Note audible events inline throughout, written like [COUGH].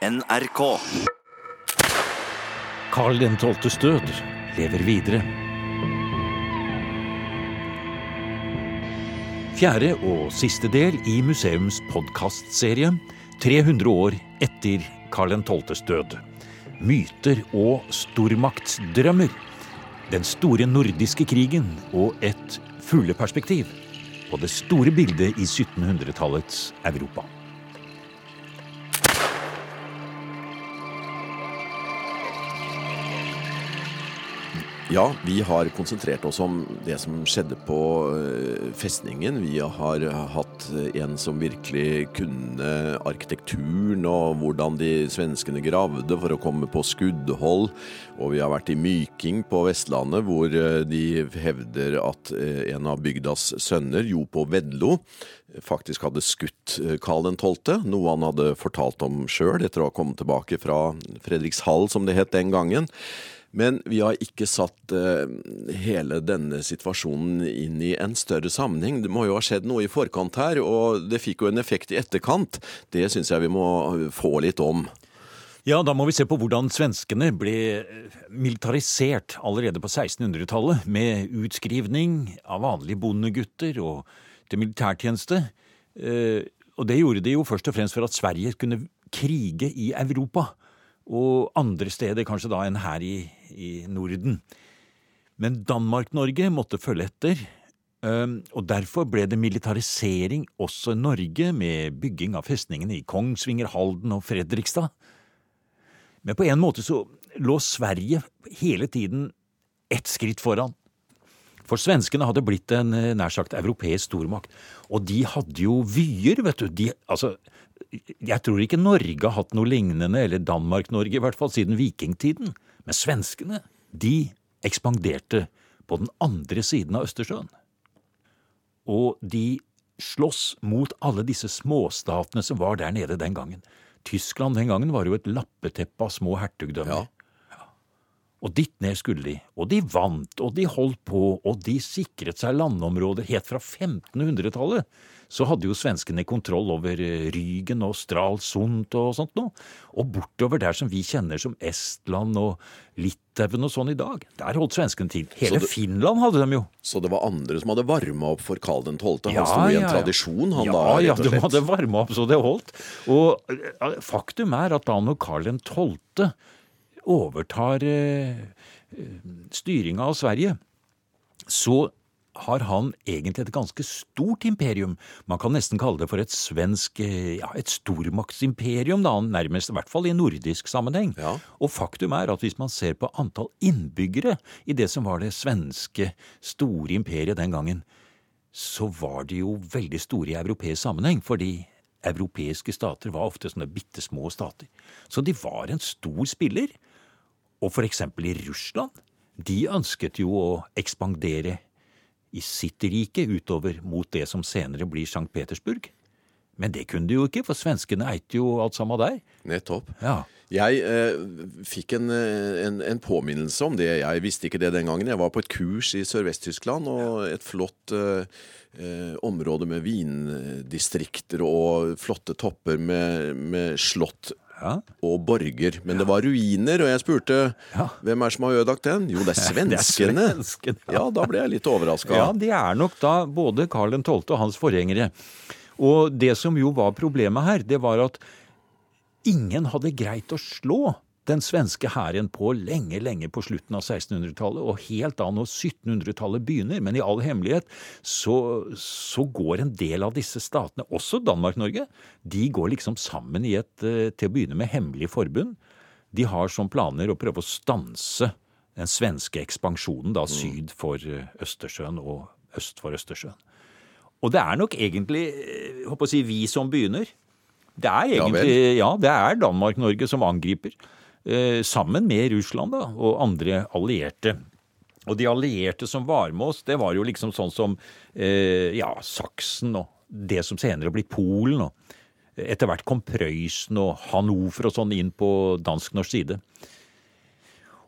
NRK. Karl den tolvtes død lever videre. Fjerde og siste del i museums podkastserie 300 år etter Karl den tolvtes død. Myter og stormaktsdrømmer. Den store nordiske krigen og et fugleperspektiv på det store bildet i 1700-tallets Europa. Ja, vi har konsentrert oss om det som skjedde på eh, festningen. Vi har hatt en som virkelig kunne arkitekturen og hvordan de svenskene gravde for å komme på skuddhold. Og vi har vært i Myking på Vestlandet, hvor eh, de hevder at eh, en av bygdas sønner, Jo på Vedlo, faktisk hadde skutt Karl 12., noe han hadde fortalt om sjøl etter å ha kommet tilbake fra Fredrikshall, som det het den gangen. Men vi har ikke satt uh, hele denne situasjonen inn i en større sammenheng. Det må jo ha skjedd noe i forkant her, og det fikk jo en effekt i etterkant. Det syns jeg vi må få litt om. Ja, da må vi se på hvordan svenskene ble militarisert allerede på 1600-tallet, med utskrivning av vanlige bondegutter og til militærtjeneste. Og det gjorde de jo først og fremst for at Sverige kunne krige i Europa og andre steder kanskje da enn her i, i Norden. Men Danmark-Norge måtte følge etter, og derfor ble det militarisering også i Norge, med bygging av festningene i Kongsvinger, Halden og Fredrikstad. Men på en måte så lå Sverige hele tiden ett skritt foran. For svenskene hadde blitt en eh, nær sagt europeisk stormakt, og de hadde jo vyer, vet du. De, altså, jeg tror ikke Norge har hatt noe lignende, eller Danmark-Norge i hvert fall, siden vikingtiden. Men svenskene, de ekspanderte på den andre siden av Østersjøen. Og de slåss mot alle disse småstatene som var der nede den gangen. Tyskland den gangen var jo et lappeteppe av små hertugdømmer. Ja. Og dit ned skulle de, og de vant, og de holdt på, og de sikret seg landområder helt fra 1500-tallet. Så hadde jo svenskene kontroll over eh, Rygen og Stralsund og sånt noe. Og bortover der som vi kjenner som Estland og Litauen og sånn i dag, der holdt svenskene til. Hele det, Finland hadde dem jo. Så det var andre som hadde varma opp for Karl 12.? Han ja, sto i en ja, tradisjon, han ja, da? Ja, de hadde varma opp så det holdt. Og eh, faktum er at da når Karl 12 overtar eh, styringa av Sverige, så har han egentlig et ganske stort imperium. Man kan nesten kalle det for et svensk eh, ja, et stormaktsimperium, da, nærmest i hvert fall i nordisk sammenheng. Ja. Og faktum er at hvis man ser på antall innbyggere i det som var det svenske store imperiet den gangen, så var de jo veldig store i europeisk sammenheng, fordi europeiske stater var ofte sånne bitte små stater. Så de var en stor spiller. Og for eksempel i Russland. De ønsket jo å ekspandere i sitt rike utover mot det som senere blir St. Petersburg. Men det kunne de jo ikke, for svenskene eide jo alt sammen der. Nettopp. Ja. Jeg eh, fikk en, eh, en, en, påminnelse om det. Jeg visste ikke det den gangen. Jeg var på et kurs i Sørvest-Tyskland, og et flott eh, eh område med vindistrikter og flotte topper med, med slott ja. og borger. Men ja. det var ruiner, og jeg spurte ja. hvem er som har ødelagt den? Jo, det er svenskene. [LAUGHS] det er svensken, ja. da ble jeg litt overraska. Ja, det er nok da både Karl 12. og hans forgjengere. Og det som jo var problemet her, det var at ingen hadde greit å slå den svenske hæren på lenge, lenge på slutten av 1600-tallet, og helt da når 1700-tallet begynner. Men i all hemmelighet så, så, går en del av disse statene, også Danmark-Norge, de går liksom sammen i et eh, til å begynne med hemmelig forbund. De har som planer å prøve å stanse den svenske ekspansjonen da syd for eh, Østersjøen og øst for Østersjøen. Og det er nok egentlig eh, håper å si, vi som begynner. Det er egentlig, ja, det er Danmark-Norge som angriper. Eh, sammen med Russland da, og andre allierte. Og de allierte som var med oss, det var jo liksom sånn som eh, ja, Saksen og det som senere blir Polen. og Etter hvert kom Prøysen og Hanover og sånn inn på dansk-norsk side.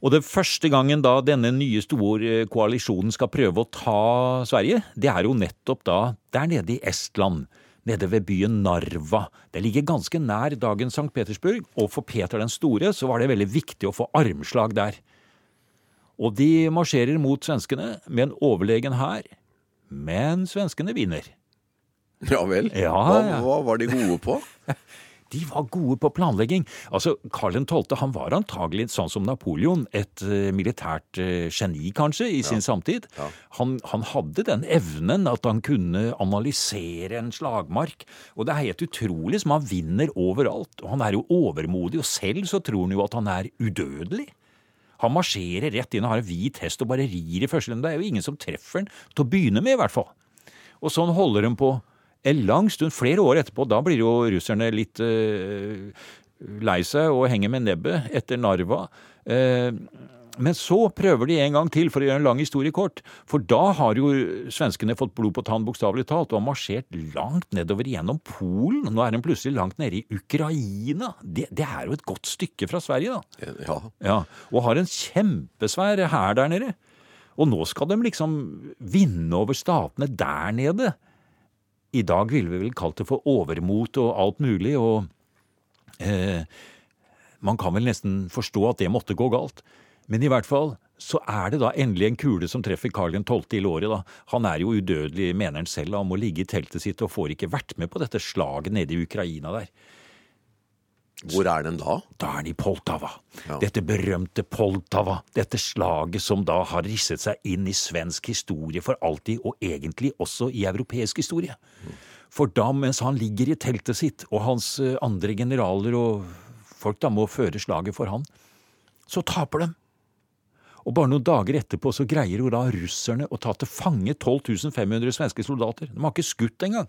Og det første gangen da denne nye store koalisjonen skal prøve å ta Sverige, det er jo nettopp da der nede i Estland, nede ved byen Narva. Det ligger ganske nær dagens St. Petersburg, og for Peter den store så var det veldig viktig å få armslag der. Og de marsjerer mot svenskene med en overlegen hær, men svenskene vinner. Ja vel? Ja, hva, hva var de gode på? [LAUGHS] De var gode på planlegging. Altså, Karl 12. han var antagelig sånn som Napoleon, et uh, militært uh, geni kanskje, i sin samtid. Ja. Han, han, hadde den evnen at han kunne analysere en slagmark. Og det er helt utrolig som han vinner overalt. Og han er jo overmodig, og selv så tror han jo at han er udødelig. Han marsjerer rett inn og har en hvit hest og bare rir i første runde. Det er jo ingen som treffer han, til å begynne med i hvert fall. Og sånn holder han på en lang stund, flere år etterpå, da blir jo russerne litt uh, lei seg og henger med nebbet etter Narva. Uh, men så prøver de en gang til, for å gjøre en lang historie kort. For da har jo svenskene fått blod på tann, bokstavelig talt, og har marsjert langt nedover gjennom Polen. Nå er de plutselig langt nede i Ukraina. Det, det er jo et godt stykke fra Sverige, da. Ja. Ja, Og har en kjempesvær hær der nede. Og nå skal de liksom vinne over statene der nede. I dag ville vi vel kalt det for overmot og alt mulig, og eh, man kan vel nesten forstå at det måtte gå galt. Men i hvert fall så er det da endelig en kule som treffer Karl 12. i låret. da. Han er jo udødelig, mener han selv. Han må ligge i teltet sitt og får ikke vært med på dette slaget nede i Ukraina der. Hvor er den da? Da er den i Poltava. Ja. Dette berømte Poltava. Dette slaget som da har risset seg inn i svensk historie for alltid, og egentlig også i europeisk historie. For da, mens han ligger i teltet sitt, og hans eh, andre generaler og folk da må føre slaget for han, så taper de. Og bare noen dager etterpå så greier jo da russerne å ta til fange 12 500 svenske soldater. De har ikke skutt engang.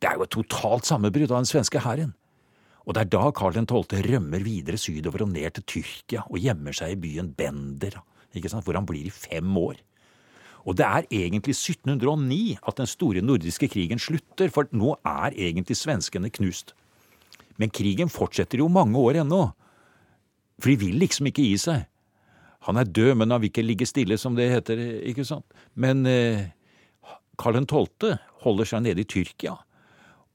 Det er jo et totalt sammenbrudd av den svenske hæren. Og det er da Karl 12. rømmer videre sydover og ned til Tyrkia og gjemmer seg i byen Bender, hvor han blir i fem år. Og det er egentlig 1709 at den store nordiske krigen slutter, for nå er egentlig svenskene knust. Men krigen fortsetter jo mange år ennå, for de vil liksom ikke gi seg. Han er død, men han vil ikke ligge stille, som det heter, ikke sant. Men eh, Karl 12. holder seg nede i Tyrkia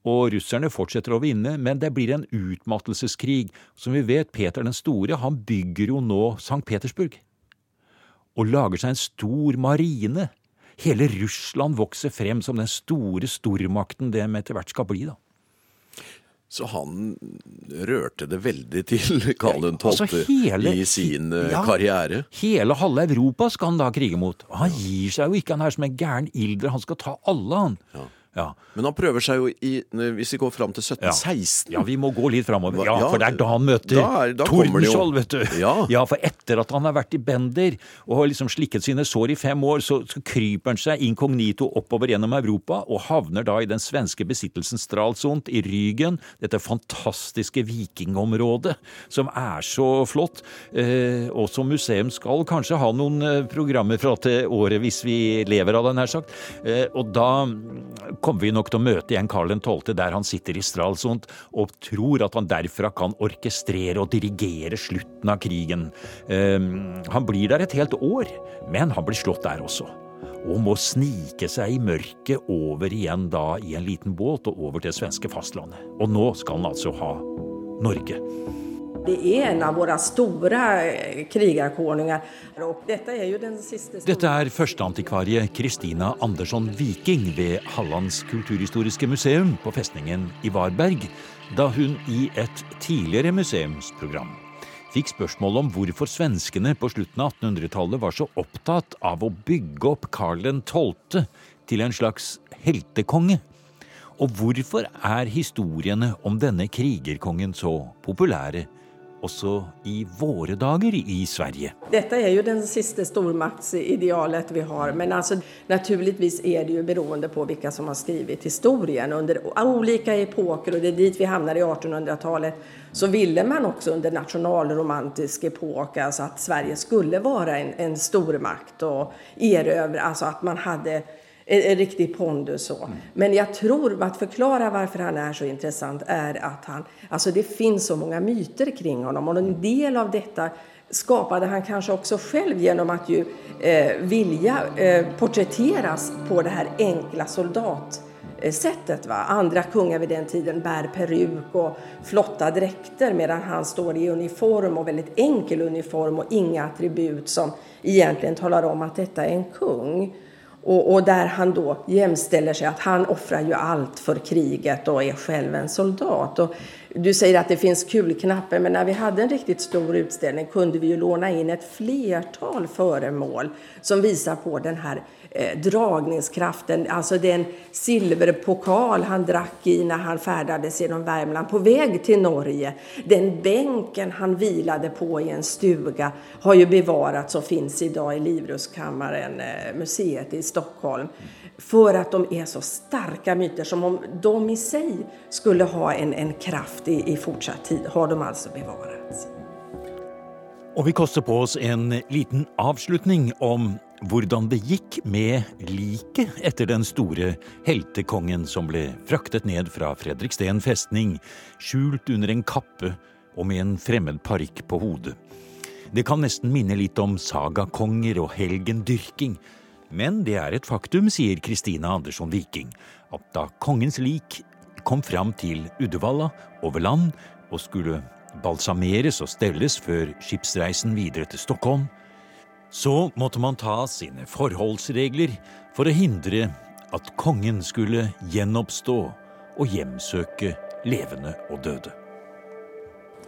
og russerne fortsetter å vinne, men det blir en utmattelseskrig. Som vi vet, Peter den store han bygger jo nå St. Petersburg. Og lager seg en stor marine. Hele Russland vokser frem som den store stormakten det med etter hvert skal bli. da. Så han rørte det veldig til, Karl 12. Altså hele- i sin eh, Ja. karriere. Hele halve Europa skal han da krige mot. Han gir seg jo ikke, han er som en gæren ilder. Han skal ta alle, han. Ja. Ja. Men han prøver seg jo i Hvis vi går fram til 1716 Ja, vi må gå litt framover. Ja, Ja, for det er da han møter da er- da Tordenskjold, vet du. Ja. for etter at han har vært i Bender og har liksom slikket sine sår i fem år, så, så kryper han seg inkognito oppover gjennom Europa og havner da i den svenske besittelsen Stralsund i Rygen, dette fantastiske vikingområdet som er så flott, eh, og som museum skal kanskje ha noen eh, programmer fra til året hvis vi lever av det, nær sagt. Eh, og da kommer vi nok til å møte igjen Karl 12. der han sitter i Stralsund og tror at han derfra kan orkestrere og dirigere slutten av krigen. Um, han blir der et helt år, men han blir slått der også. Og må snike seg i mørket over igjen da i en liten båt og over til svenske fastlandet. Og nå skal han altså ha Norge. Det er en av våre store krigerkonungar. Dette er jo den siste. Dette er førsteantikvarie Kristina Andersson Viking ved Hallands kulturhistoriske museum på festningen i Varberg, da hun i et tidligere museumsprogram fikk spørsmål om hvorfor svenskene på slutten av 1800-tallet var så opptatt av å bygge opp Karl 12. til en slags heltekonge. Og hvorfor er historiene om denne krigerkongen så populære også i våre dager i Sverige? Dette er jo den siste stormaktsidealet vi har. Men altså, naturligvis er det jo beroende på hvilke som har skrevet historien. Under olika epoker, og det er dit vi havner i 1800-tallet, så ville man også under nasjonalromantisk epoke altså at Sverige skulle være en, en stormakt og erøvre. altså at man hadde en, riktig pondus. Så. Men jeg tror att förklara varför han är så intressant är att han, alltså det finns så många myter kring honom och en del av detta skapade han kanske också själv genom att ju eh, vilja eh, porträtteras på det här enkla soldat sättet. Va? Andra kungar vid den tiden bär peruk och flotta dräkter medan han står i uniform och väldigt enkel uniform och inga attribut som egentligen talar om att detta är en kung. Och, och, där han då jämställer sig, att han offrar ju allt för kriget och är själv en soldat. Och du säger att det finns kulknappar, men när vi hade en riktigt stor utställning kunde vi ju låna in ett flertal föremål som visar på den här eh, dragningskraften. Alltså den silverpokal han drack i när han färdades genom Värmland på väg till Norge. Den bänken han vilade på i en stuga har ju bevarats och finns idag i Livrustkammaren, eh, museet i Stockholm. För att de är så starka myter, som om de i sig skulle ha en, en kraft i, i fortsatt tid, har de altså bevarats. Og vi koster på oss en liten avslutning om hvordan det gikk med liket etter den store heltekongen som ble fraktet ned fra Fredriksten festning, skjult under en kappe og med en fremmed parykk på hodet. Det kan nesten minne litt om sagakonger og helgendyrking, men det er et faktum, sier Kristina Andersson Viking, at da kongens lik kom fram til Uddevalla over land og skulle balsameres og stelles før skipsreisen videre til Stockholm, så måtte man ta sine forholdsregler for å hindre at kongen skulle gjenoppstå og hjemsøke levende og døde.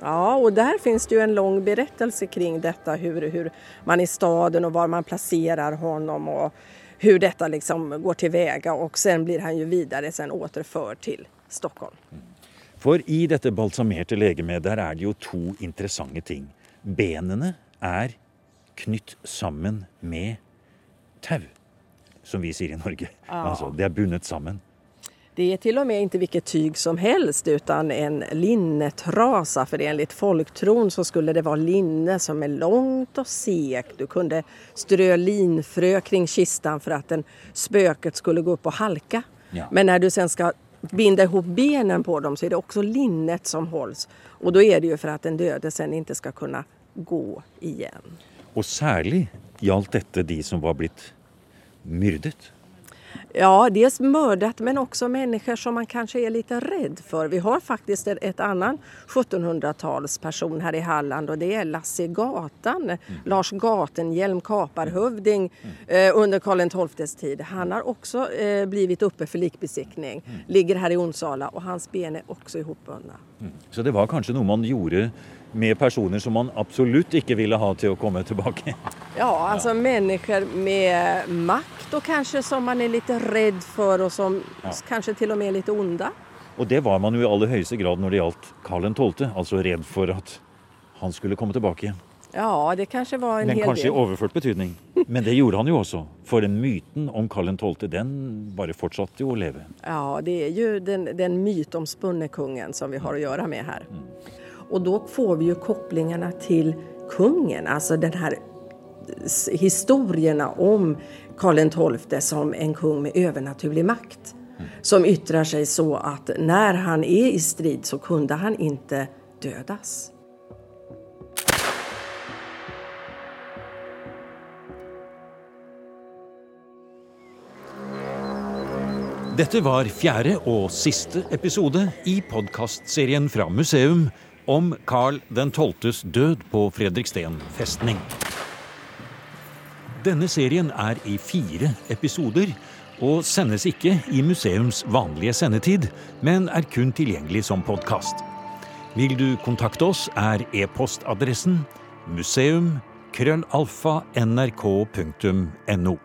Ja, og der finnes det jo en lang berettelse kring dette, hvordan hur man i staden og hvor man plasserer honom og hvordan dette liksom går til veie. Og sen blir han jo videre sen återført til Stockholm. For i dette balsamerte legemet der er det jo to interessante ting. Benene er knytt sammen med tau, som vi sier i Norge. Ja. Altså, det er bundet sammen. Det är till och med inte vilket tyg som helst utan en linnetrasa för enligt folktron så skulle det vara linne som är långt och segt. Du kunde strö linfrö kring kistan för att den spöket skulle gå upp och halka. Ja. Men när du sen ska binda ihop benen på dem så är det också linnet som hålls. Och då är det ju för att den döde sen inte ska kunna gå igen. Och særlig gjaldt dette de som var blitt myrdet? Ja, dels mördat men også mennesker som man kanskje er litt redd for. Vi har faktisk et annet 1700-talsperson her i Halland og det er Lasse Gatan, mm. Lars Gatenhjelm, kaparhövding mm. eh, under Karl XIIs tid. Han har også eh, blivit uppe för likbesiktning, mm. ligger her i Onsala og hans ben er også ihopbundna. Mm. Så det var kanskje noe man gjorde med personer som man absolutt ikke ville ha til å komme tilbake. Ja, altså ja. mennesker med makt og kanskje som man er litt redd for, og som ja. kanskje til og med er litt onda. Og det var man jo i aller høyeste grad når det gjaldt Karl XII, altså redd for at han skulle komme tilbake igjen. Ja, det kanskje var en Men hel Men kanskje i overført betydning. Men det gjorde han jo også. For den myten om Karl XII, den bare fortsatte jo å leve. Ja, det er jo den, den myteomspunne kungen som vi har å gjøre med her. Mm. Och då får vi ju kopplingarna till kungen, alltså den här historierna om Karl XII som en kung med övernaturlig makt. Mm. Som yttrar sig så att när han är i strid så kunde han inte dödas. Dette var fjerde og siste episode i podkastserien fra museum om Karl 12.s død på Fredriksten festning. Denne serien er i fire episoder og sendes ikke i museums vanlige sendetid, men er kun tilgjengelig som podkast. Vil du kontakte oss, er e-postadressen museum krøllalfa nrk.no.